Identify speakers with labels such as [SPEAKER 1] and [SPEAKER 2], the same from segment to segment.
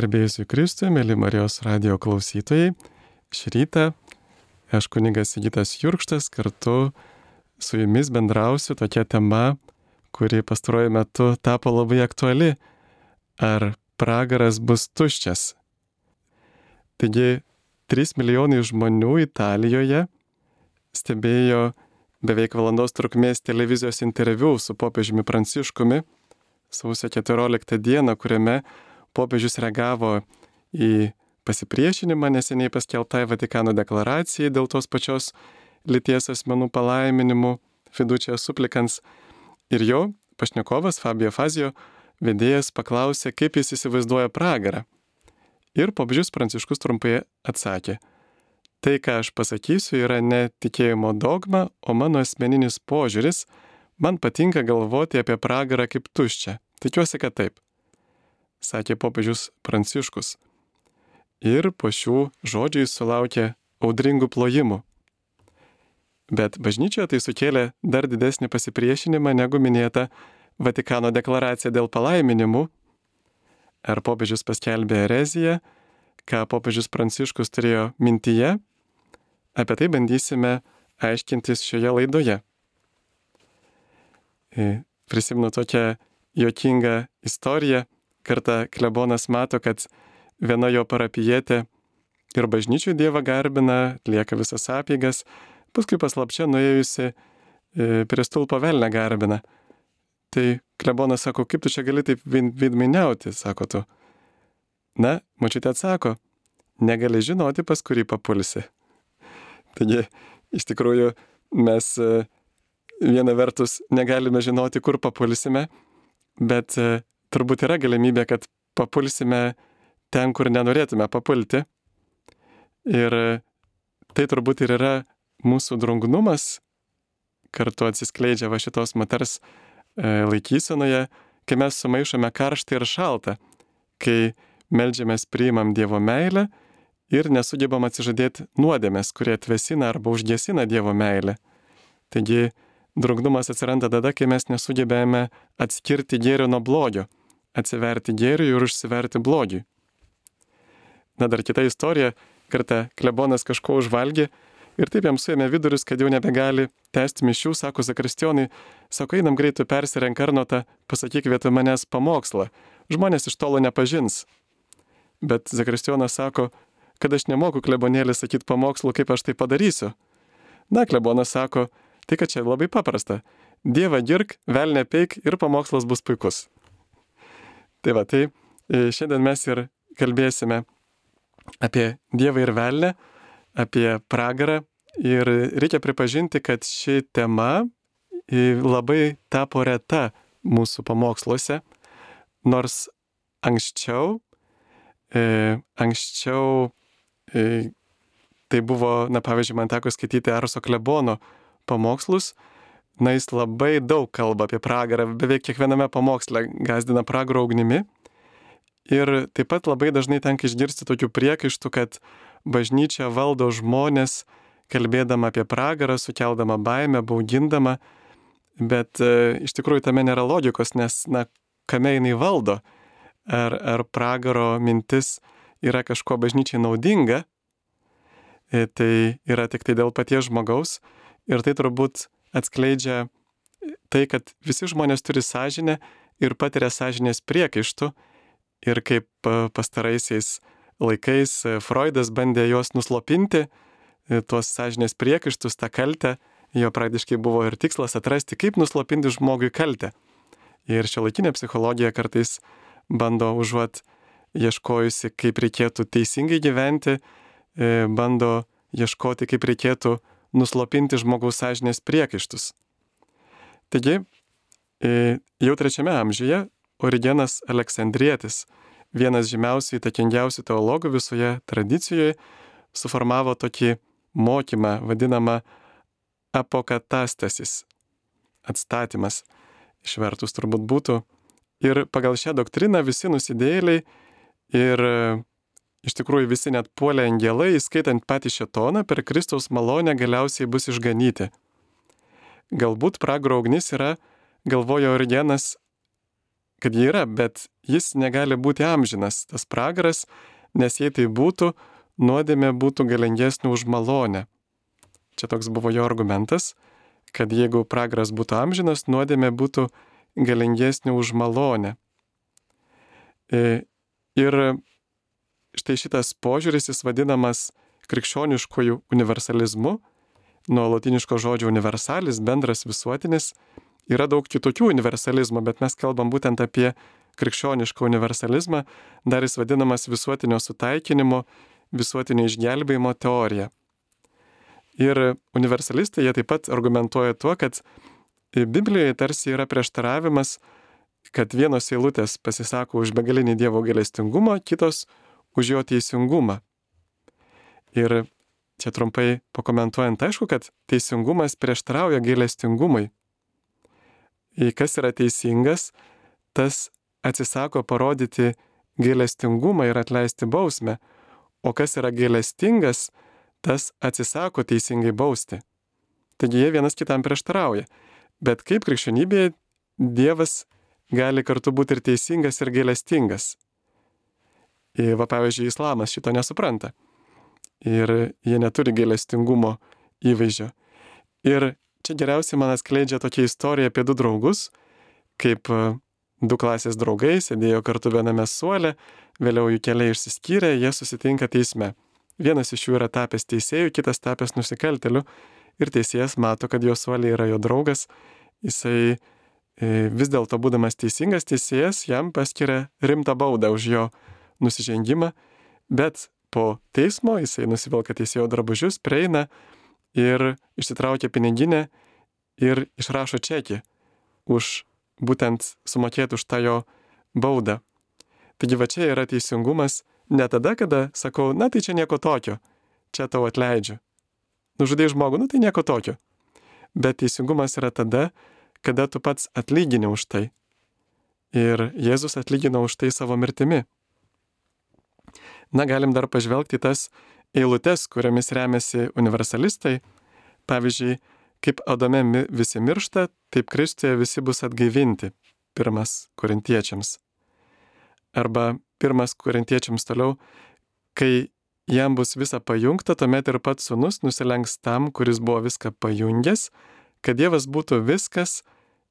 [SPEAKER 1] Garbėjusui Kristui, mėly Marijos radio klausytojai, šį rytą aš kunigas Sigitas Jurkštas kartu su jumis bendrausiu tokia tema, kuri pastaruoju metu tapo labai aktuali. Ar pragaras bus tuščias? Taigi, 3 milijonai žmonių Italijoje stebėjo beveik valandos trukmės televizijos interviu su popiežiumi Pranciškumi sausio 14 dieną, kuriame popiežius reagavo į pasipriešinimą neseniai paskelbtai Vatikano deklaracijai dėl tos pačios lyties asmenų palaiminimų fidučia suplikans. Ir jo pašnekovas Fabio Fazio vedėjas paklausė, kaip jis įsivaizduoja pragarą. Ir popiežius Pranciškus trumpai atsakė, tai, ką aš pasakysiu, yra ne tikėjimo dogma, o mano asmeninis požiūris, man patinka galvoti apie pragarą kaip tuščią. Tikiuosi, kad taip sakė popiežius Pranciškus. Ir po šių žodžių jis sulaukė audringų plojimų. Bet bažnyčioje tai sukėlė dar didesnį pasipriešinimą negu minėta Vatikano deklaracija dėl palaiminimų. Ar popiežius paskelbė ereziją, ką popiežius Pranciškus turėjo mintyje, apie tai bandysime aiškintis šioje laidoje. E, prisimenu tokią juokingą istoriją kartą klebonas mato, kad viena jo parapijietė ir bažnyčių Dievą garbina, lieka visas apėgas, paskui paslapčia nuėjusi e, prie stulpo velnę garbina. Tai klebonas sako, kaip tu čia gali taip vidminiauti, sako tu. Na, mačiutė atsako, negali žinoti, pas kurį papulsi. Taigi, iš tikrųjų, mes e, viena vertus negalime žinoti, kur papulsime, bet e, turbūt yra galimybė, kad papulsime ten, kur nenorėtume papulti. Ir tai turbūt ir yra mūsų drungnumas, kartu atsiskleidžia va šitos moters e, laikysenoje, kai mes sumaišome karštą ir šaltą, kai melžiamės priimam Dievo meilę ir nesugebam atsižadėti nuodėmės, kurie atvesina arba užgesina Dievo meilę. Taigi drungnumas atsiranda tada, kai mes nesugebėjome atskirti gėrio nuo blogio atsiverti gėriui ir užsiverti blogiui. Na dar kita istorija, kartą klebonas kažko užvalgė ir taip jam suėmė vidurius, kad jau nebegali tęsti mišių, sako Zakristionai, sako, einam greitai persirenk arnotą, pasakyk vietoj manęs pamokslą, žmonės iš tolo nepažins. Bet Zakristionas sako, kad aš nemoku klebonėlį sakyti pamokslų, kaip aš tai padarysiu. Na, klebonas sako, tai kad čia labai paprasta. Dievą girk, velnė peik ir pamokslas bus puikus. Tai va, tai e, šiandien mes ir kalbėsime apie Dievą ir Velnę, apie pragarą. Ir reikia pripažinti, kad ši tema e, labai tapo reta mūsų pamoksluose, nors anksčiau, e, anksčiau e, tai buvo, na pavyzdžiui, man teko skaityti Arso klebono pamokslus, na jis labai daug kalba apie pragarą, beveik kiekviename pamoksle gazdina pragaro ugnimi. Ir taip pat labai dažnai tenka išgirsti tokių priekaištų, kad bažnyčia valdo žmonės, kalbėdama apie pragarą, sukeldama baimę, baugindama, bet e, iš tikrųjų tame nėra logikos, nes, na, kame jinai valdo. Ar, ar pragaro mintis yra kažko bažnyčiai naudinga, e, tai yra tik tai dėl paties žmogaus ir tai turbūt atskleidžia tai, kad visi žmonės turi sąžinę ir patiria sąžinės priekaištų. Ir kaip pastaraisiais laikais Freudas bandė juos nuslopinti, e, tuos sąžinės priekaištus, tą kaltę, jo praktiškai buvo ir tikslas atrasti, kaip nuslopinti žmogui kaltę. Ir šio laikinė psichologija kartais bando užuot ieškojusi, kaip reikėtų teisingai gyventi, e, bando ieškoti, kaip reikėtų nuslopinti žmogaus sąžinės priekaištus. Taigi, e, jau trečiame amžiuje Origenas Aleksandrietis, vienas žymiausių įtakingiausių teologų visoje tradicijoje, suformavo tokį mokymą vadinamą apokatastasis - atstatymas, išvertus turbūt būtų. Ir pagal šią doktriną visi nusidėliai ir Iš tikrųjų visi net puolė angelai, skaitant patį šetoną, per Kristaus malonę galiausiai bus išganyti. Galbūt pragaro ugnis yra, galvojo Origenas, kad jie yra, bet jis negali būti amžinas, tas pragaras, nes jei tai būtų, nuodėmė būtų galingesnė už malonę. Čia toks buvo jo argumentas, kad jeigu pragaras būtų amžinas, nuodėmė būtų galingesnė už malonę. E, ir štai šitas požiūris jis vadinamas krikščioniškojų universalizmu, nuo latiniško žodžio universalis, bendras visuotinis. Yra daug kitokių universalizmų, bet mes kalbam būtent apie krikščionišką universalizmą, dar jis vadinamas visuotinio sutaikinimo, visuotinio išgelbėjimo teorija. Ir universalistai jie taip pat argumentuoja tuo, kad Biblijoje tarsi yra prieštaravimas, kad vienos eilutės pasisako už begalinį Dievo gailestingumą, kitos už jo teisingumą. Ir čia trumpai pakomentuojant, aišku, kad teisingumas prieštarauja gailestingumui. Jei kas yra teisingas, tas atsisako parodyti gailestingumą ir atleisti bausmę, o kas yra gailestingas, tas atsisako teisingai bausti. Taigi jie vienas kitam prieštarauja. Bet kaip krikščionybėje Dievas gali kartu būti ir teisingas, ir gailestingas. Ir va pavyzdžiui, islamas šito nesupranta ir jie neturi gailestingumo įvaizdžio. Ir čia geriausiai man atskleidžia tokia istorija apie du draugus, kaip e, du klasės draugai sėdėjo kartu viename suole, vėliau jų keliai išsiskyrė, jie susitinka teisme. Vienas iš jų yra tapęs teisėjų, kitas tapęs nusikalteliu ir teisėjas mato, kad jo suolė yra jo draugas, jisai e, vis dėlto būdamas teisingas teisėjas jam paskiria rimtą baudą už jo nusižengimą, bet po teismo, jisai nusivelka teisėjo drabužius, prieina ir išsitraukia piniginę ir išrašo čekį už būtent sumokėti už tą jo baudą. Taigi va čia yra teisingumas ne tada, kada sakau, na tai čia nieko tokio, čia tau atleidžiu. Nužudai žmogų, nu tai nieko tokio. Bet teisingumas yra tada, kada tu pats atlygini už tai. Ir Jėzus atlygino už tai savo mirtimi. Na, galim dar pažvelgti tas eilutes, kuriamis remiasi universalistai. Pavyzdžiui, kaip Adame visi miršta, taip Kristuje visi bus atgaivinti. Pirmas korintiečiams. Arba pirmas korintiečiams toliau, kai jam bus visa pajungta, tuomet ir pats sunus nusilenks tam, kuris buvo viską pajungęs, kad Dievas būtų viskas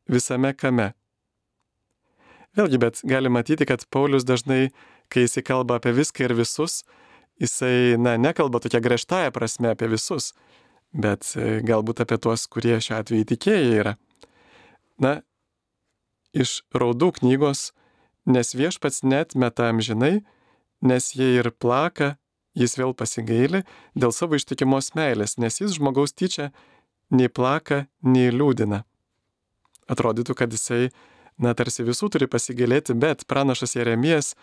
[SPEAKER 1] visame kame. Vėlgi, bet gali matyti, kad Paulius dažnai kai jisai kalba apie viską ir visus, jisai, na, nekalba tokia griežtąją prasme apie visus, bet e, galbūt apie tuos, kurie šiuo atveju tikėjai yra. Na, iš raudų knygos, nes viešpats net meta amžinai, nes jie ir plaka, jis vėl pasigaili dėl savo ištikimos meilės, nes jis žmogaus tyčia nei plaka, nei liūdina. Atrodytų, kad jisai, na, tarsi visų turi pasigailėti, bet pranašas Jeremijas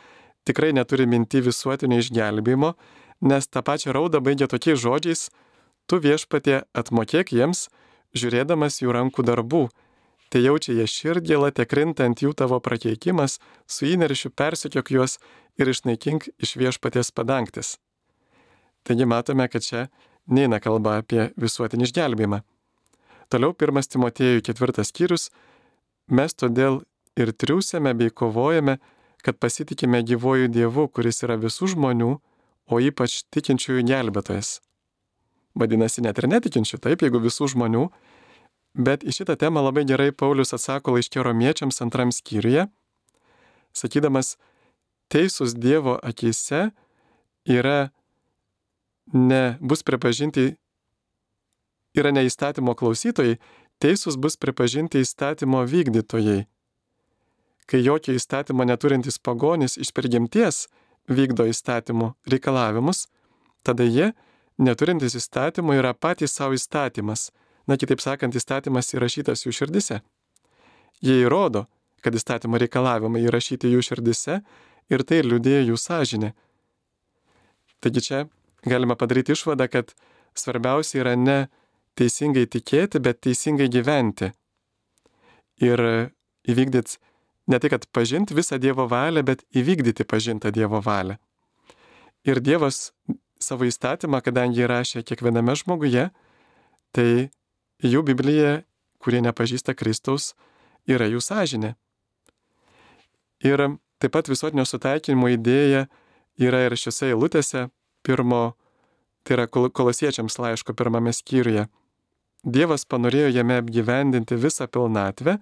[SPEAKER 1] tikrai neturi minti visuotinio išgelbėjimo, nes tą pačią raudą baigia tokiais žodžiais, tu viešpatie atmokėk jiems, žiūrėdamas jų rankų darbų, tai jaučia jie širdgėlą, te krintant jų tavo prakeikimas, su įneršiu persikiok juos ir išnaikink iš viešpaties padangtis. Taigi matome, kad čia neina kalba apie visuotinį išgelbėjimą. Toliau pirmas Timotėjų ketvirtas skyrius, mes todėl ir triūsėme bei kovojame, kad pasitikime gyvojų Dievu, kuris yra visų žmonių, o ypač tikinčiųjų gelbėtojas. Vadinasi, net ir netikinčių, taip, jeigu visų žmonių, bet į šitą temą labai gerai Paulius atsako laiškė romiečiams antram skyriuje, sakydamas, teisūs Dievo akise yra ne, bus pripažinti, yra ne įstatymo klausytojai, teisūs bus pripažinti įstatymo vykdytojai kai jokio įstatymo neturintis pagonis iš prigimties vykdo įstatymų reikalavimus, tada jie, neturintis įstatymų, yra patys savo įstatymas. Na, kitaip sakant, įstatymas įrašytas jų širdise. Jie įrodo, kad įstatymo reikalavimai įrašyti jų širdise ir tai liūdėjo jų sąžinė. Taigi čia galima padaryti išvadą, kad svarbiausia yra ne teisingai tikėti, bet teisingai gyventi. Ir įvykdyti ne tai, kad pažinti visą Dievo valią, bet įvykdyti pažintą Dievo valią. Ir Dievas savo įstatymą, kadangi įrašė kiekviename žmoguje, tai jų Biblija, kurie nepažįsta Kristaus, yra jų sąžinė. Ir taip pat visuotinio sutaikinimo idėja yra ir šiuose eilutėse pirmo, tai yra kolosiečiams laiško pirmame skyriuje. Dievas panorėjo jame apgyvendinti visą pilnatvę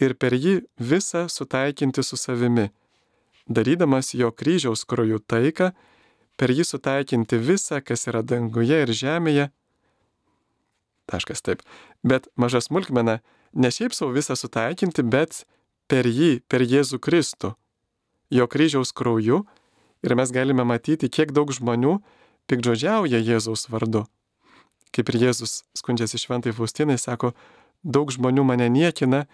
[SPEAKER 1] ir per jį visą sutaikinti su savimi, darydamas jo kryžiaus krojų taiką, per jį sutaikinti visą, kas yra danguje ir žemėje. Taškas taip. Bet maža smulkmena, ne šiaip savo visą sutaikinti, bet per jį, per Jėzų Kristų, jo kryžiaus krauju ir mes galime matyti, kiek daug žmonių pikdžodžiauja Jėzaus vardu. Kaip ir Jėzus skundžiasi šventai Faustinai, sako, daug žmonių mane niekina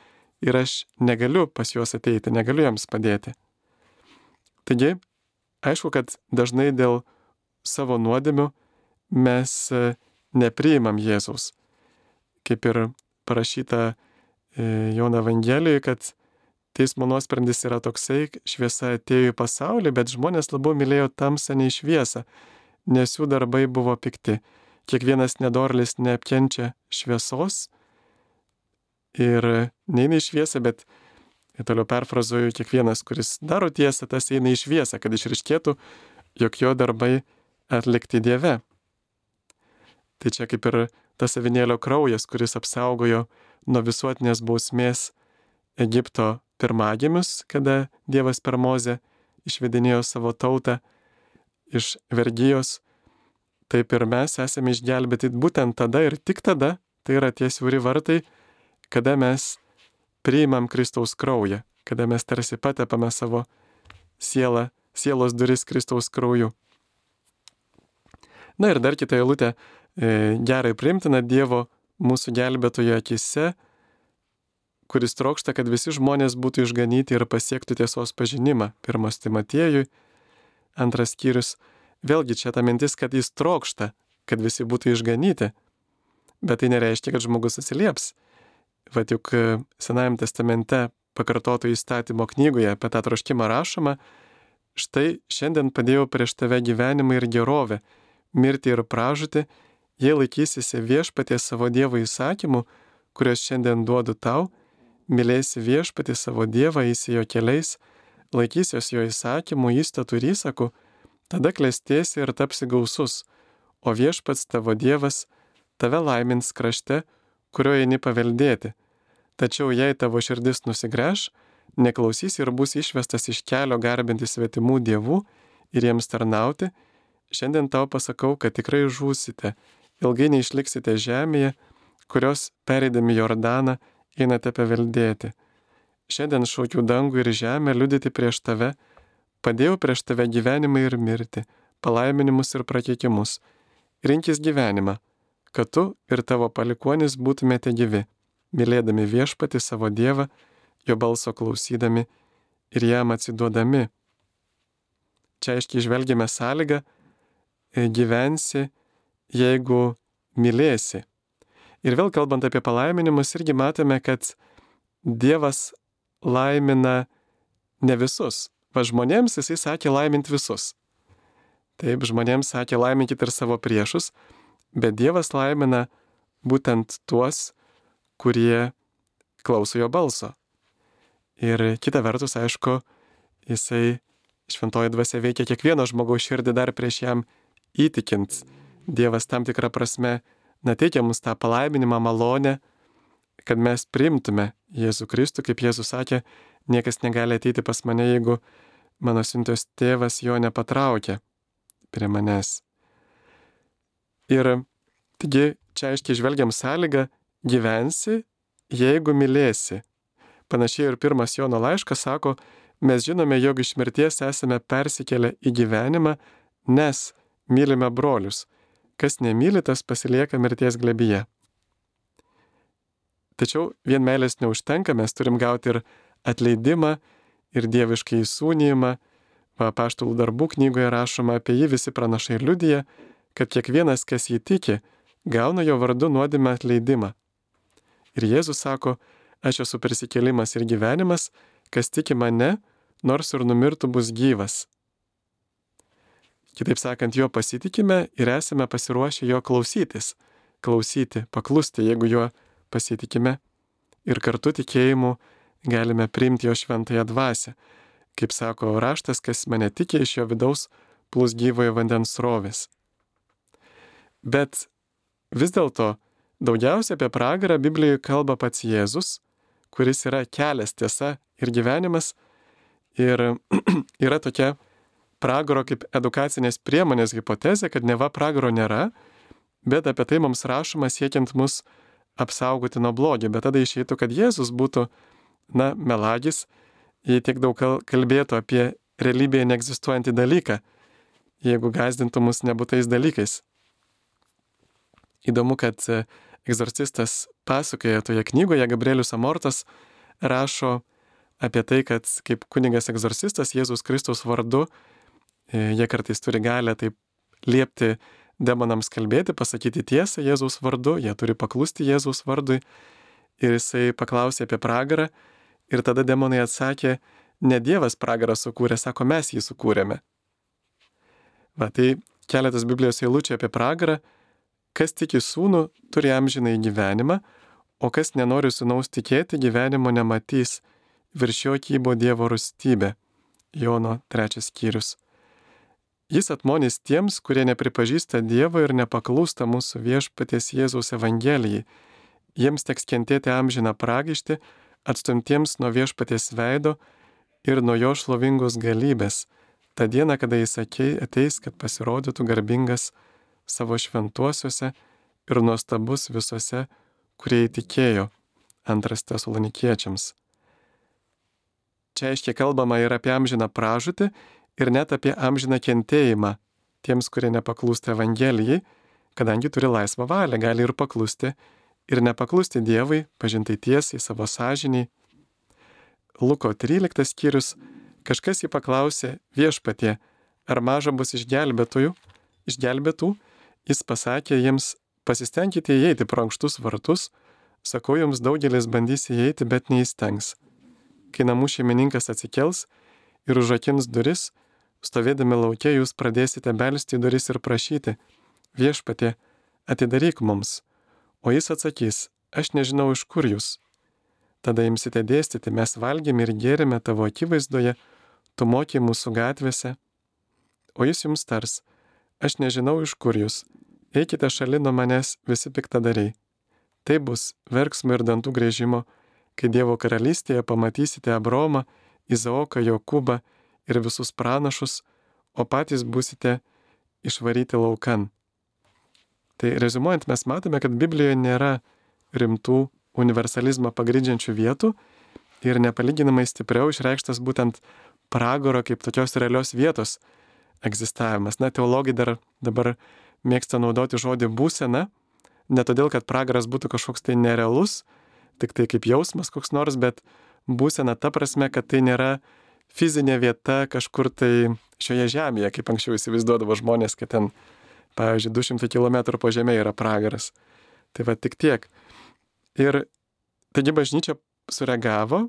[SPEAKER 1] ir aš negaliu pas juos ateiti, negaliu jiems padėti. Taigi, aišku, kad dažnai dėl savo nuodėmių mes e, nepriimam Jėzaus. Kaip ir parašyta e, Jono Evangelijoje, kad teismo nuosprendis yra toksai, šviesa atėjo į pasaulį, bet žmonės labiau mylėjo tamsą nei šviesą, nes jų darbai buvo pikti. Kiekvienas nedorlis neapkenčia šviesos ir neina į šviesą, bet toliau perfrazuoju, kiekvienas, kuris daro tiesą, tas eina į šviesą, kad išriškėtų, jog jo darbai atlikti Dieve. Tai čia kaip ir tas avinėlio kraujas, kuris apsaugojo nuo visuotinės bausmės Egipto pirmagimius, kada Dievas per Mozę išvedinėjo savo tautą iš vergyjos, taip ir mes esame išgelbėti būtent tada ir tik tada, tai yra tie siauri vartai, kada mes priimam Kristaus kraują, kada mes tarsi patepame savo sielą, sielos duris Kristaus krauju. Na ir dar kita eilutė, e, gerai primtina Dievo mūsų gelbėtojo akise, kuris trokšta, kad visi žmonės būtų išganyti ir pasiektų tiesos pažinimą. Pirmas Timotiejui, antras skyrius. Vėlgi čia ta mintis, kad jis trokšta, kad visi būtų išganyti. Bet tai nereiškia, kad žmogus atsilieps. Vat juk e, Senajame testamente pakartoto įstatymo knygoje apie tą troškimą rašoma, štai šiandien padėjau prieš tave gyvenimą ir gerovę, mirtį ir pražūtį, jei laikysiesi viešpaties savo Dievo įsakymų, kuriuos šiandien duodu tau, mylėsi viešpati savo Dievą, eisi jo keliais, laikysios jo įsakymų, įstatų ir įsakų, tada klestėsi ir tapsi gausus, o viešpats tavo Dievas tave laimins krašte, kurio eini paveldėti. Tačiau jei tavo širdis nusigręš, neklausys ir bus išvestas iš kelio garbinti svetimų dievų ir jiems tarnauti, šiandien tau pasakau, kad tikrai žūsite, ilgai neišliksite žemėje, kurios pereidami Jordaną einate paveldėti. Šiandien šaukiu dangų ir žemę liudyti prieš tave, padėjau prieš tave gyvenimą ir mirtį, palaiminimus ir prakeikimus. Rinkis gyvenimą, kad tu ir tavo palikonis būtumėte gyvi, mylėdami viešpati savo Dievą, jo balso klausydami ir jam atsiduodami. Čia aiškiai žvelgiame sąlygą e, gyvensi, jeigu mylėsi. Ir vėl kalbant apie palaiminimus, irgi matome, kad Dievas laimina ne visus. Va žmonėms jisai sakė laiminti visus. Taip, žmonėms sakė laiminkit ir savo priešus, bet Dievas laimina būtent tuos, kurie klauso jo balso. Ir kita vertus, aišku, jisai šventoji dvasia veikia kiekvieno žmogaus širdį dar prieš jam įtikint. Dievas tam tikrą prasme na, teikia mums tą palaiminimą, malonę, kad mes priimtume Jėzų Kristų, kaip Jėzus sakė, niekas negali ateiti pas mane, jeigu mano siuntos tėvas jo nepatraukia prie manęs. Ir taigi čia aiškiai žvelgiam sąlygą gyvensi, jeigu mylėsi. Panašiai ir pirmas Jono laiškas sako, mes žinome, jog iš mirties esame persikėlę į gyvenimą, nes mylime brolius. Kas nemyli, tas pasilieka mirties glebyje. Tačiau vien meilės neužtenka, mes turim gauti ir atleidimą, ir dieviškai įsūnijimą. Va, paštulų darbų knygoje rašoma apie jį visi pranašai liudyje, kad kiekvienas, kas jį tiki, gauna jo vardu nuodėmę atleidimą. Ir Jėzus sako, aš esu prisikėlimas ir gyvenimas, kas tiki mane, nors ir numirtų bus gyvas. Kitaip sakant, juo pasitikime ir esame pasiruošę jo klausytis, klausyti, paklusti, jeigu juo pasitikime ir kartu tikėjimu galime priimti jo šventąją dvasę. kaip sako raštas, kas mane tikė iš jo vidaus plus gyvojo vandens srovės. Bet vis dėlto daugiausia apie pragarą Biblijoje kalba pats Jėzus, kuris yra kelias tiesa ir gyvenimas. Ir yra tokia pragaro kaip edukacinės priemonės hipotezė, kad neva pragaro nėra, bet apie tai mums rašoma siekiant mus apsaugoti nuo blogio. Bet tada išeitų, kad Jėzus būtų, na, melagis, jei tiek daug kalbėtų apie realybėje neegzistuojantį dalyką, jeigu gazdintų mus nebūtais dalykais. Įdomu, kad e, egzorcistas pasakoja toje knygoje, Gabrielius Amortas rašo apie tai, kad kaip kunigas egzorcistas Jėzus Kristus vardu, e, jie kartais turi galę taip liepti demonams kalbėti, pasakyti tiesą Jėzaus vardu, jie turi paklusti Jėzaus vardui. Ir jisai paklausė apie pragarą ir tada demonai atsakė, ne Dievas pragarą sukūrė, sako, mes jį sukūrėme. Va, tai keletas Biblijos eilučių apie pragarą. Kas tiki sūnų, turi amžinai gyvenimą, o kas nenori sūnaus tikėti, gyvenimo nematys. Virš jo kybo Dievo rūstybė. Jono trečias skyrius. Jis atmonys tiems, kurie nepripažįsta Dievo ir nepaklūsta mūsų viešpaties Jėzaus Evangelijai. Jiems teks kentėti amžiną pragaištį, atstumtiems nuo viešpaties veido ir nuo jo šlovingos galybės. Ta diena, kada jis ateis, kad pasirodytų garbingas savo šventuosiuose ir nuostabus visuose, kurie įtikėjo antras tesalonikiečiams. Čia aiškiai kalbama ir apie amžiną pražūtį, ir net apie amžiną kentėjimą tiems, kurie nepaklūsta Evangelijai, kadangi turi laisvą valią, gali ir paklusti, ir nepaklusti Dievui, pažintai tiesiai savo sąžiniai. Luko 13 skyrius kažkas jį paklausė viešpatie, ar maža bus išgelbėtojų, išgelbėtų, jis pasakė jiems, pasistengkite įeiti pro ankštus vartus, sakau jums daugelis bandys įeiti, bet neįstengs. Kai namų šeimininkas atsikels ir užakins duris, Stovėdami laukia jūs pradėsite belsti duris ir prašyti, viešpatė, atidaryk mums. O jis atsakys, aš nežinau iš kur jūs. Tada imsite dėstyti, mes valgėme ir gėrėme tavo akivaizdoje, tu mokė mūsų gatvėse. O jis jums tars, aš nežinau iš kur jūs, eikite šalin nuo manęs visi piktadariai. Tai bus verksmo ir dantų grėžimo, kai Dievo karalystėje pamatysite Abromą, Izaoką, Jokūbą, ir visus pranašus, o patys busite išvaryti laukan. Tai rezumuojant, mes matome, kad Biblijoje nėra rimtų universalizmą pagrindžiančių vietų ir nepalyginamai stipriau išreikštas būtent pragaro kaip tokios realios vietos egzistavimas. Na, teologai dar dabar mėgsta naudoti žodį būsena, ne todėl, kad pragaras būtų kažkoks tai nerealus, tik tai kaip jausmas koks nors, bet būsena ta prasme, kad tai nėra fizinė vieta kažkur tai šioje žemėje, kaip anksčiau įsivaizduodavo žmonės, kad ten, pavyzdžiui, 200 km po žemė yra pragaras. Tai va tik tiek. Ir taigi bažnyčia sureagavo,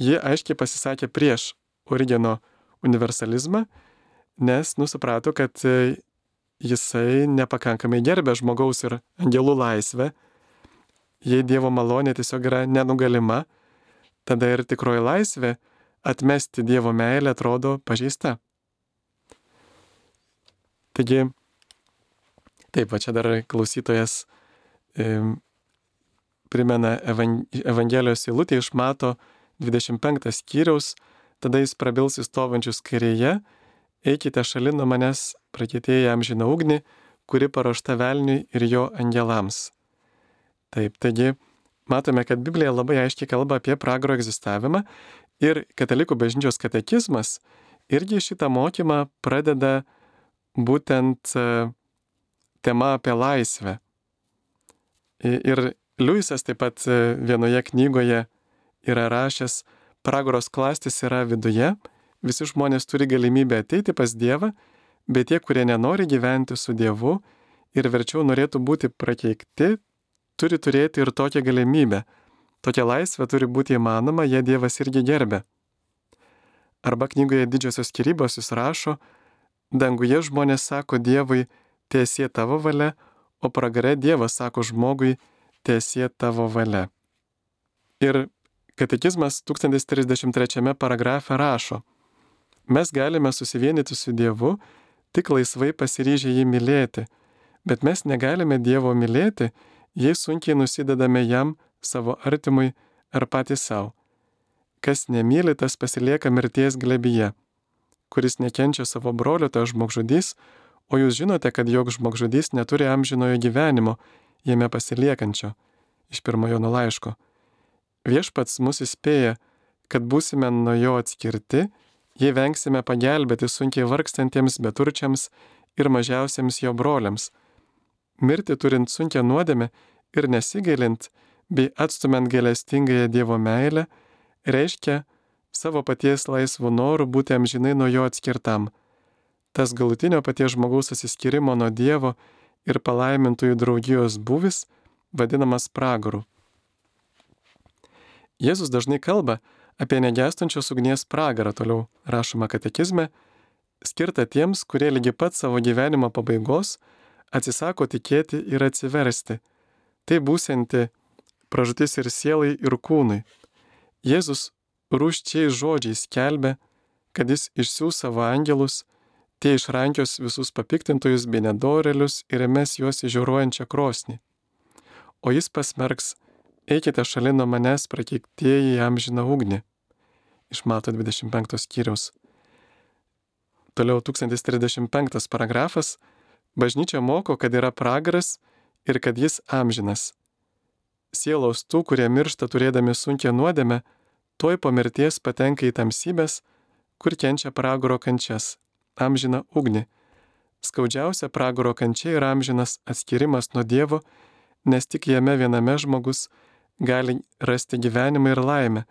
[SPEAKER 1] ji aiškiai pasisakė prieš Origeno universalizmą, nes nusuprato, kad jisai nepakankamai gerbė žmogaus ir angelų laisvę. Jei Dievo malonė tiesiog yra nenugalima, tada ir tikroji laisvė atmesti Dievo meilę atrodo pažeista. Taigi, taip, va čia dar klausytojas e, primena Evangelijos eilutę iš Mato 25 skyriaus, tada jis prabils į stovančius kairėje, eikite šalin nuo manęs, prakėtėję amžiną ugnį, kuri paruošta velniui ir jo angelams. Taip, taigi matome, kad Biblija labai aiškiai kalba apie pragaro egzistavimą Ir katalikų bažnyčios katekizmas irgi šitą mokymą pradeda būtent e, tema apie laisvę. Ir Liujisas taip pat e, vienoje knygoje yra rašęs, pragoros klastis yra viduje, visi žmonės turi galimybę ateiti pas Dievą, bet tie, kurie nenori gyventi su Dievu ir verčiau norėtų būti prakeikti, turi turėti ir tokią galimybę Tokia laisvė turi būti įmanoma, jei Dievas irgi gerbė. Arba knygoje didžiosios skirybos jis rašo, danguje žmonės sako Dievui, tiesie tavo valia, o pragare Dievas sako žmogui, tiesie tavo valia. Ir katekizmas 1033 paragrafe rašo, Mes galime susivienyti su Dievu, tik laisvai pasiryžę jį mylėti, bet mes negalime Dievo mylėti, jei sunkiai nusidedame jam, savo artimui ar patys savo. Kas nemyli, tas pasilieka mirties glebyje. Kuris nekenčia savo brolio, tas žmogžudys, o jūs žinote, kad jog žmogžudys neturi amžinojo gyvenimo, jame pasiliekančio. Iš pirmojo nulaiško. Viešpats mus įspėja, kad būsime nuo jo atskirti, jei vengsime pagelbėti sunkiai vargstantiems beturčiams ir mažiausiems jo broliams. Mirti turint sunkia nuodėmę ir nesigailint, bei atstumiant gailestingąją Dievo meilę, reiškia savo paties laisvų norų būti amžinai nuo jo atskirtam. Tas galutinio paties žmogaus atsiskirimo nuo Dievo ir palaimintųjų draugijos buvis vadinamas pragaru. Jėzus dažnai kalba apie negestančios ugnies pragarą, toliau rašoma katekizme, skirta tiems, kurie lygi pat savo gyvenimo pabaigos atsisako tikėti ir atsiversti. Tai būsinti pražutis ir sielai, ir kūnui. Jėzus rūščiai žodžiais kelbė, kad jis išsiūs savo angelus, tie išrankios visus papiktintojus bei nedorelius ir mes juos įžiūruojančią krosnį. O jis pasmerks, eikite šalin nuo manęs prakeiktieji jam žina ugnį. Iš Mato 25 skyriaus. Toliau 1035 paragrafas. Bažnyčia moko, kad yra pragaras ir kad jis amžinas sielos tų, kurie miršta turėdami sunkia nuodėme, toj po mirties patenka į tamsybės, kur kenčia pragaro kančias, amžina ugni. Skaudžiausia pragaro kančia yra amžinas atskirimas nuo Dievo, nes tik jame viename žmogus gali rasti gyvenimą ir laimę,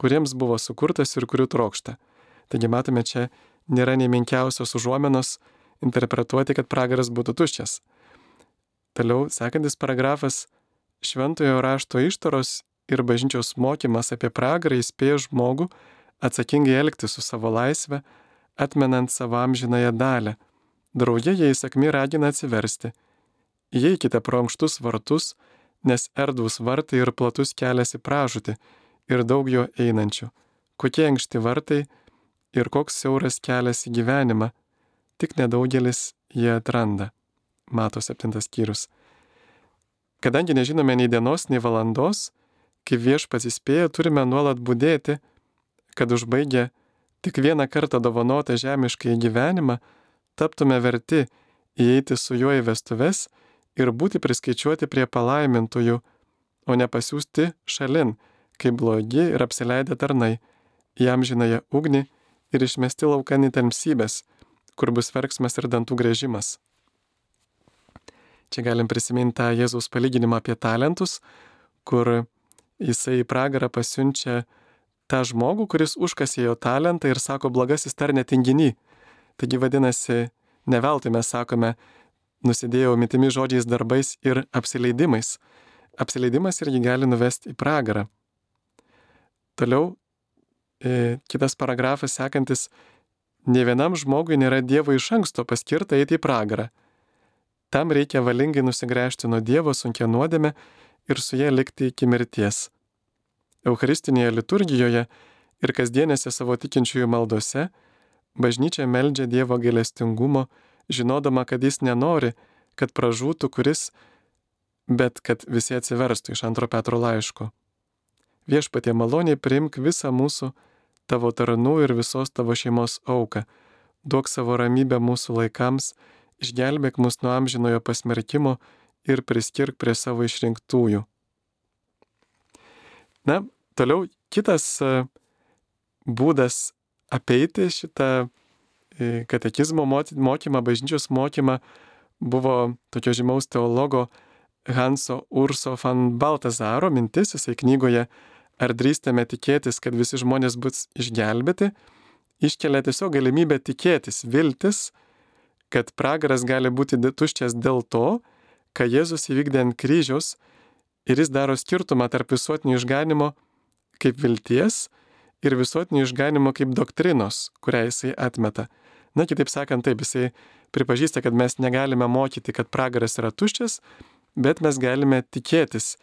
[SPEAKER 1] kuriems buvo sukurtas ir kurių trokšta. Taigi matome, čia nėra nei menkiausios užuomenos interpretuoti, kad pragaras būtų tuščias. Toliau sekantis paragrafas šventojo rašto ištaros ir bažnyčios mokymas apie pragarą įspėja žmogų atsakingai elgti su savo laisvę, atmenant savo amžinąją dalę. Drauge jie įsakmi ragina atsiversti. Įeikite pro ankštus vartus, nes erdvus vartai ir platus kelias į pražūtį ir daug jo einančių. Kokie ankšti vartai ir koks siauras kelias į gyvenimą, tik nedaugelis jie atranda. Mato septintas skyrius. Kadangi nežinome nei dienos, nei valandos, kaip viešpats įspėja, turime nuolat būdėti, kad užbaigę tik vieną kartą dovanotą žemišką gyvenimą, taptume verti įeiti su juo į vestuves ir būti priskaičiuoti prie palaimintųjų, o ne pasiūsti šalin, kaip blogi ir apsileidę tarnai, jam žinąją ugnį ir išmesti laukan į tamsybės, kur bus verksmas ir dantų grėžimas. Čia galim prisiminti tą Jėzaus palyginimą apie talentus, kur jisai į pragarą pasiunčia tą žmogų, kuris užkasė jo talentą ir sako blogasis tarne tinginy. Taigi vadinasi, ne veltui mes sakome, nusidėjau mitimi žodžiais darbais ir apsileidimais. Apsileidimas irgi gali nuvesti į pragarą. Toliau e, kitas paragrafas sekantis, ne vienam žmogui nėra Dievo iš anksto paskirta eiti į pragarą Tam reikia valingai nusigręžti nuo Dievo sunkia nuodėme ir su ją likti iki mirties. Eucharistinėje liturgijoje ir kasdienėse savo tikinčiųjų maldose bažnyčia meldžia Dievo gailestingumo, žinodama, kad jis nenori, kad pražūtų kuris, bet kad visi atsiverstų iš antro Petro laiško. Viešpatie maloniai priimk visą mūsų, tavo tarnų ir visos tavo šeimos auką, duok savo ramybę mūsų laikams, išgelbėk mus nuo amžinojo pasmerkimo ir priskirk prie savo išrinktųjų. Na, toliau kitas e, būdas apeiti šitą e, katekizmo mokymą, bažnyčios mokymą buvo tokio žymaus teologo Hanso Urso van Baltazaro mintis, jisai knygoje Ar drįstame tikėtis, kad visi žmonės bus išgelbėti, iškelia tiesiog galimybę tikėtis, viltis, kad pragaras gali būti tuščias dėl to, ką Jėzus įvykdė ant kryžiaus ir jis daro skirtumą tarp visuotinio išganimo kaip vilties ir visuotinio išganimo kaip doktrinos, kurią jisai atmeta. Na, kitaip sakant, taip, jisai pripažįsta, kad mes negalime mokyti, kad pragaras yra tuščias, bet mes galime tikėtis,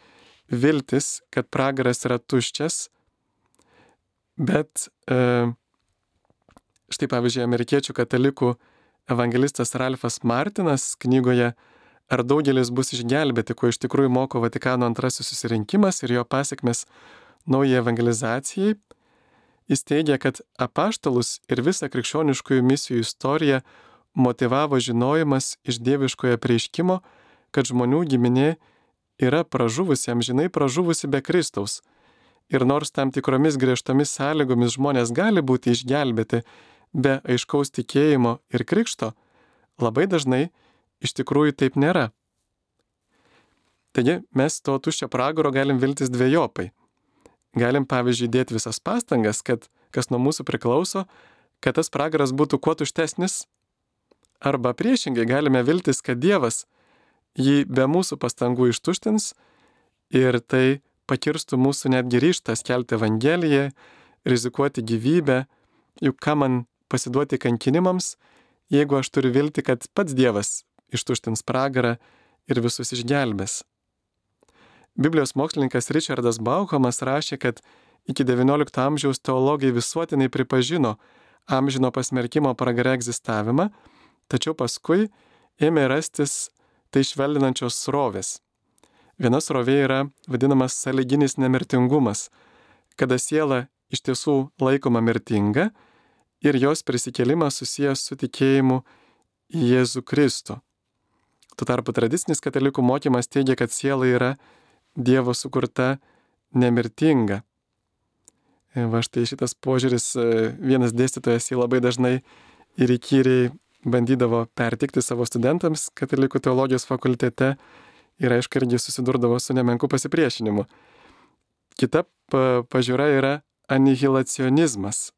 [SPEAKER 1] viltis, kad pragaras yra tuščias, bet e, Štai pavyzdžiui, amerikiečių katalikų evangelistas Ralfas Martinas knygoje Ar daugelis bus išgelbėti, ko iš tikrųjų moko Vatikano antrasis susirinkimas ir jo pasiekmes naujai evangelizacijai, jis teigia, kad apaštalus ir visą krikščioniškųjų misijų istoriją motivavo žinojimas iš dieviškojo prieiškimo, kad žmonių giminė yra pražuvusi, amžinai pražuvusi be Kristaus. Ir nors tam tikromis griežtomis sąlygomis žmonės gali būti išgelbėti be aiškaus tikėjimo ir krikšto, labai dažnai iš tikrųjų taip nėra. Taigi mes to tuščio pragaro galim viltis dviejopai. Galim pavyzdžiui dėti visas pastangas, kad kas nuo mūsų priklauso, kad tas pragaras būtų kuo tuštesnis, arba priešingai galime viltis, kad Dievas jį be mūsų pastangų ištuštins ir tai pakirstų mūsų netgi ryštą skelbti Evangeliją, rizikuoti gyvybę, juk ką man pasiduoti kankinimams, jeigu aš turiu vilti, kad pats Dievas ištuštins pragarą ir visus išgelbės. Biblijos mokslininkas Richardas Bauhamas rašė, kad iki XIX amžiaus teologai visuotinai pripažino amžino pasmerkimo pragare egzistavimą, tačiau paskui ėmė rastis tai švelninančios srovės. Viena srovė yra vadinamas saliginis nemirtingumas, kada siela iš tiesų laikoma mirtinga ir jos prisikėlimas susijęs su tikėjimu į Jėzų Kristų. Tuo tarpu tradicinis katalikų mokymas teigia, kad siela yra Dievo sukurta nemirtinga. E, va štai šitas požiūris e, vienas dėstytojas jį labai dažnai ir įkyriai bandydavo pertikti savo studentams katalikų teologijos fakultete ir aišku irgi susidurdavo su nemenku pasipriešinimu. Kita pažiūra yra anihilacionizmas.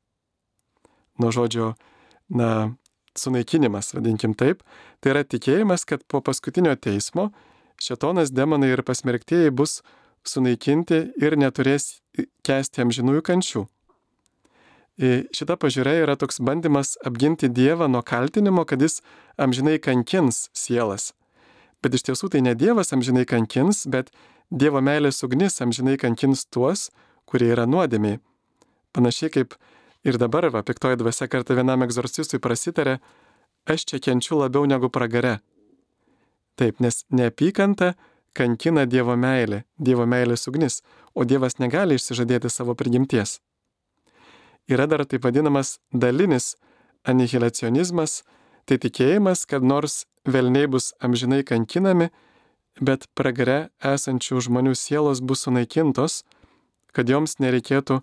[SPEAKER 1] Nuo žodžio, na, sunaikinimas, vadinkim taip, tai yra tikėjimas, kad po paskutinio teismo šetonas, demonai ir pasmerktieji bus sunaikinti ir neturės kesti amžinųjų kančių. Šita pažiūra yra toks bandymas apginti Dievą nuo kaltinimo, kad jis amžinai kankins sielas. Bet iš tiesų tai ne Dievas amžinai kankins, bet Dievo meilės ugnis amžinai kankins tuos, kurie yra nuodėmiai. Panašiai kaip Ir dabar, va, piktoji dvasia kartą vienam egzorcistui prasitarė, aš čia kenčiu labiau negu pragare. Taip, nes neapykanta kankina Dievo meilė, Dievo meilės ugnis, o Dievas negali išsižadėti savo prigimties. Yra dar taip vadinamas dalinis anihilacionizmas, tai tikėjimas, kad nors velniai bus amžinai kankinami, bet pragare esančių žmonių sielos bus sunaikintos, kad joms nereikėtų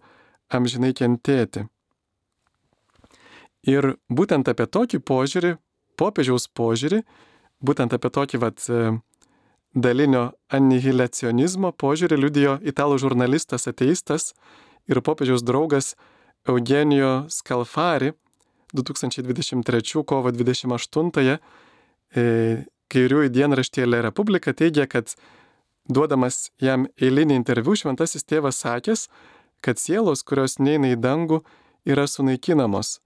[SPEAKER 1] amžinai kentėti. Ir būtent apie tokį požiūrį, popiežiaus požiūrį, būtent apie tokį vat, e, dalinio anihilacionizmo požiūrį liudijo italų žurnalistas ateistas ir popiežiaus draugas Eugenijo Skalfari 2023 kovo 28-ąją e, kairiųjų dienraštėje Le Republika teigia, kad duodamas jam eilinį interviu šventasis tėvas sakęs, kad sielos, kurios neina į dangų, yra sunaikinamos.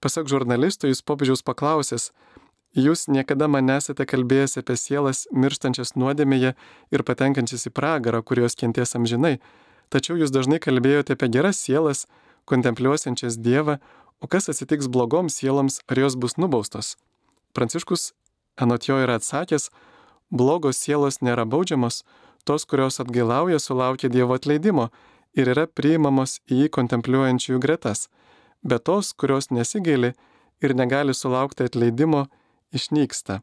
[SPEAKER 1] Pasak žurnalistų, jis popiežiaus paklausęs, jūs niekada man nesate kalbėjęs apie sielas mirštančias nuodėmėje ir patenkančias į pragarą, kurios kenties amžinai, tačiau jūs dažnai kalbėjote apie geras sielas, kontempliuosiančias Dievą, o kas atsitiks blogoms sieloms, ar jos bus nubaustos. Pranciškus anot jo yra atsakęs, blogos sielos nėra baudžiamos, tos, kurios atgailauja, sulaukia Dievo atleidimo ir yra priimamos į jį kontempliuojančiųjų gretas bet tos, kurios nesigaili ir negali sulaukti atleidimo, išnyksta.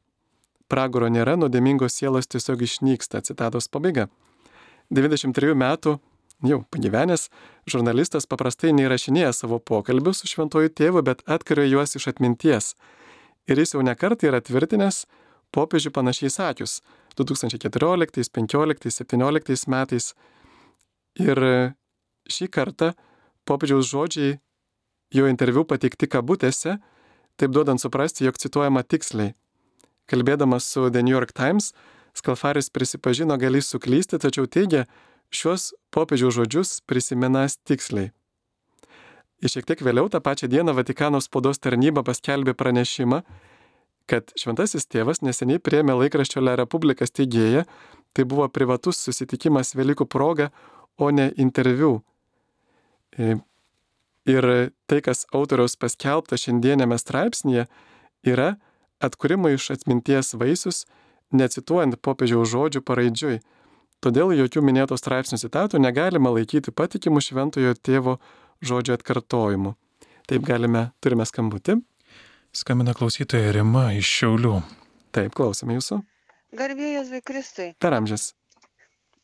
[SPEAKER 1] Pragaro nėra, nuodėmingos sielos tiesiog išnyksta. Citatos pabaiga. 93 metų jau pagyvenęs žurnalistas paprastai neįrašinėja savo pokalbių su šventoju tėvu, bet atkario juos iš atminties. Ir jis jau nekartą yra tvirtinęs popiežių panašiai sakius 2014, 15, 17 metais. Ir šį kartą popiežiaus žodžiai jo interviu pateikti kabutėse, taip duodant suprasti, jog cituojama tiksliai. Kalbėdamas su The New York Times, Skalfaris prisipažino galys suklysti, tačiau teigia, šiuos popiežiaus žodžius prisimenas tiksliai. Ir šiek tiek vėliau tą pačią dieną Vatikano spaudos tarnyba paskelbė pranešimą, kad šventasis tėvas neseniai priemė laikraščio Le Republika steigėją, tai buvo privatus susitikimas Velykų proga, o ne interviu. Ir tai, kas autoriaus paskelbta šiandienėme straipsnėje, yra atkūrimo iš atminties vaisius, necituojant popiežiaus žodžių paraidžiui. Todėl jokių minėto straipsnių citatų negalima laikyti patikimų šventojo tėvo žodžio atkartojimu. Taip galime, turime skambutį.
[SPEAKER 2] Skambina klausytoja Rima iš Šiaulių.
[SPEAKER 1] Taip, klausome jūsų.
[SPEAKER 3] Garbėjai Jėzui Kristui.
[SPEAKER 1] Per amžius.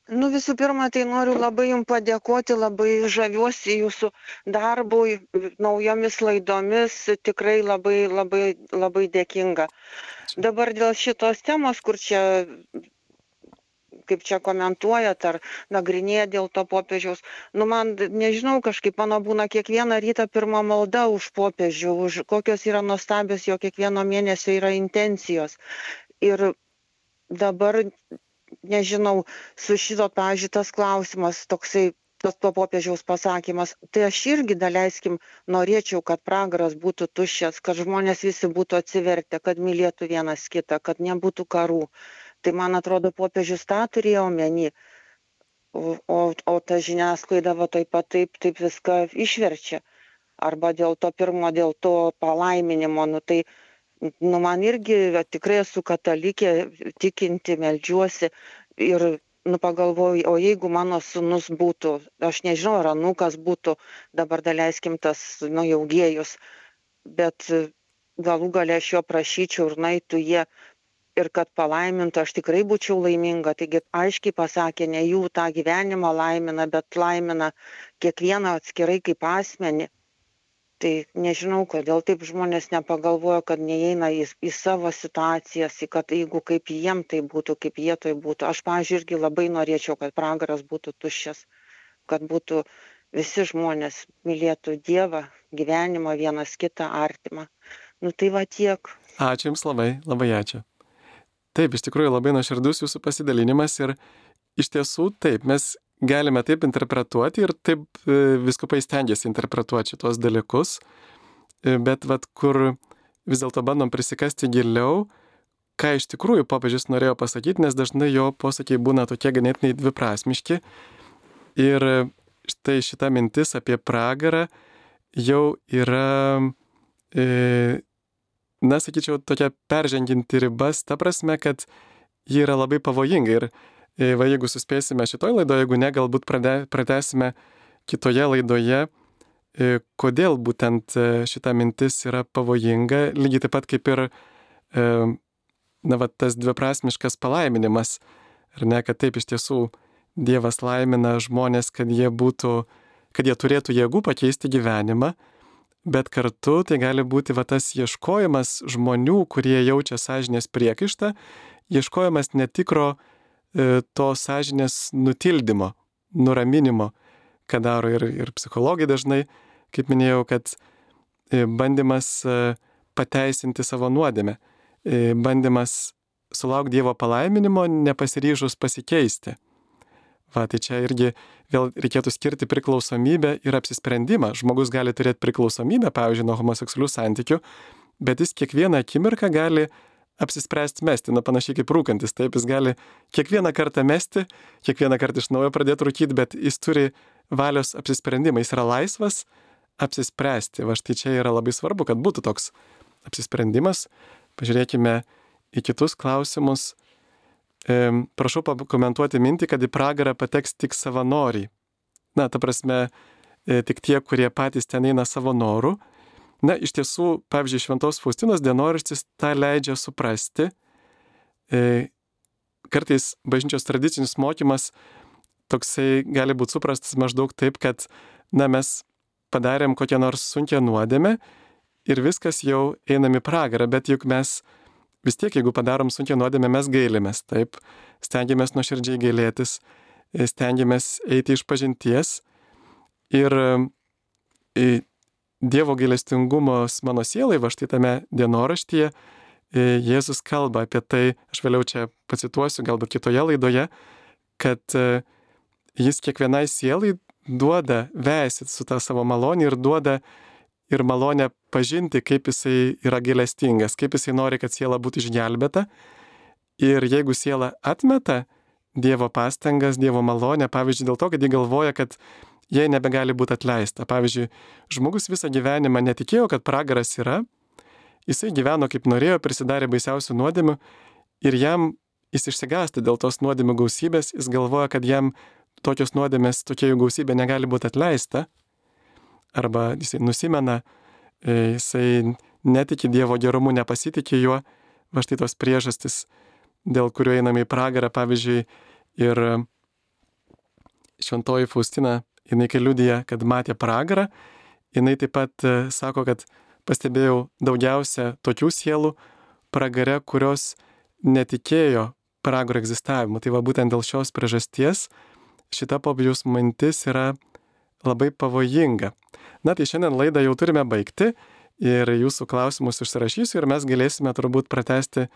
[SPEAKER 3] Nu visų pirma, tai noriu labai Jums padėkoti, labai žaviuosi Jūsų darbui, naujomis laidomis, tikrai labai, labai, labai dėkinga. Dabar dėl šitos temos, kur čia, kaip čia komentuojat ar nagrinėja dėl to popiežiaus, nu man, nežinau, kažkaip mano būna kiekvieną rytą pirmą maldą už popiežių, už kokios yra nuostabios jo kiekvieno mėnesio yra intencijos. Ir dabar nežinau, su šito, pavyzdžiui, tas klausimas toksai, tas to popiežiaus pasakymas, tai aš irgi, daleiskim, norėčiau, kad pragaras būtų tuščias, kad žmonės visi būtų atsivertę, kad mylėtų vienas kitą, kad nebūtų karų. Tai man atrodo, popiežius tą turėjo omeny. O, o, o ta žiniasklaida va taip pat taip, taip viską išverčia. Arba dėl to pirmo, dėl to palaiminimo, nu tai nu man irgi tikrai esu katalikė, tikinti, melžiuosi ir nu pagalvoju, o jeigu mano sunus būtų, aš nežinau, ar anukas būtų, dabar daleiskim tas, nu jau gėjus, bet galų galę aš jo prašyčiau ir naitų jie ir kad palaimintų, aš tikrai būčiau laiminga. Taigi aiškiai pasakė, ne jų tą gyvenimą laimina, bet laimina kiekvieną atskirai kaip asmenį. Tai nežinau kodėl taip žmonės nepagalvoja kad neįeina į į savo situacijas į kad jeigu kaip jiem tai būtų kaip jie toj būtų. Aš pavyzdžiui irgi labai norėčiau kad pragaras būtų tuščias kad būtų visi žmonės mylėtų dievą gyvenimą vienas kitą artimą. Nu tai va tiek.
[SPEAKER 1] Ačiū Jums labai, labai ačiū. Taip, iš tikrųjų labai nuoširdus Jūsų pasidalinimas ir iš tiesų taip, mes galime taip interpretuoti ir taip e, viskupai stengiasi interpretuoti šitos dalykus, e, bet vad kur vis dėlto bandom prisikasti giliau, ką iš tikrųjų popiežius norėjo pasakyti, nes dažnai jo posakiai būna tokie ganėtinai dviprasmiški. Ir štai šita mintis apie pragarą jau yra, e, na, sakyčiau, tokia perženginti ribas, ta prasme, kad ji yra labai pavojinga. Ir E, va jeigu suspėsime šitoj laidoje, jeigu ne, galbūt pratesime kitoje laidoje, e, kodėl būtent e, šita mintis yra pavojinga, lygiai taip pat kaip ir, na, va, tas dviprasmiškas palaiminimas, ar ne, kad taip iš tiesų Dievas laimina žmonės, kad jie būtų, kad jie turėtų jėgų pakeisti gyvenimą, bet kartu tai gali būti va tas ieškojimas žmonių, kurie jaučia sąžinės priekaištą, ieškojimas netikro E, to sąžinės nutildymo, nuraminimo, ką daro ir, ir psichologai dažnai, kaip minėjau, kad e, bandymas e, pateisinti savo nuodėmę, bandymas sulaukti Dievo palaiminimo, nepasiryžus pasikeisti. Va, tai čia irgi vėl reikėtų skirti priklausomybę ir apsisprendimą. Žmogus gali turėti priklausomybę, pavyzdžiui, nuo homoseksualių santykių, bet jis kiekvieną akimirką gali apsispręsti mesti, na panašiai kaip rūkantis, taip jis gali kiekvieną kartą mesti, kiekvieną kartą iš naujo pradėti rūkyti, bet jis turi valios apsisprendimą, jis yra laisvas apsispręsti. Va štai čia yra labai svarbu, kad būtų toks apsisprendimas. Pažiūrėkime į kitus klausimus. Prašau pakomentuoti mintį, kad į pragarą pateks tik savanoriai. Na, ta prasme, e, tik tie, kurie patys ten eina savo norų. Na, iš tiesų, pavyzdžiui, Šventos Faustinos dienoraštis tą leidžia suprasti. E, kartais bažnyčios tradicinis mokymas toksai gali būti suprastas maždaug taip, kad, na, mes padarėm kokią nors sunkę nuodėmę ir viskas jau einam į pragarą, bet juk mes vis tiek, jeigu padarom sunkę nuodėmę, mes gailimės, taip, stengiamės nuoširdžiai gailėtis, stengiamės eiti iš pažinties ir e, Dievo gailestingumas mano sielai, va štai tame dienoraštyje, e, Jėzus kalba apie tai, aš vėliau čia pacituosiu, galbūt kitoje laidoje, kad e, jis kiekvienai sielai duoda veisit su tą savo malonį ir duoda ir malonę pažinti, kaip jisai yra gailestingas, kaip jisai nori, kad siela būtų išgelbėta. Ir jeigu siela atmeta Dievo pastangas, Dievo malonę, pavyzdžiui, dėl to, kad jį galvoja, kad jai nebegali būti atleista. Pavyzdžiui, žmogus visą gyvenimą netikėjo, kad pragaras yra, jisai gyveno kaip norėjo, prisidarė baisiausių nuodėmių ir jam jis išsigąsta dėl tos nuodėmių gausybės, jis galvoja, kad jam tokios nuodėmės, tokia jų gausybė negali būti atleista, arba jisai nusimena, e, jisai netiki Dievo gerumu, nepasitikė juo, va štai tos priežastis, dėl kurio einame į pragarą, pavyzdžiui, ir šventoji Faustina, jinai kai liudija, kad matė pragarą, jinai taip pat e, sako, kad pastebėjau daugiausia tokių sielų pragare, kurios netikėjo pragaro egzistavimu. Tai va būtent dėl šios priežasties šita popiežiaus mintis yra labai pavojinga. Na tai šiandien laidą jau turime baigti ir jūsų klausimus užsirašysiu ir mes galėsime turbūt pratesti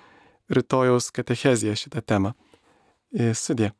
[SPEAKER 1] rytojaus katecheziją šitą temą. Sudė.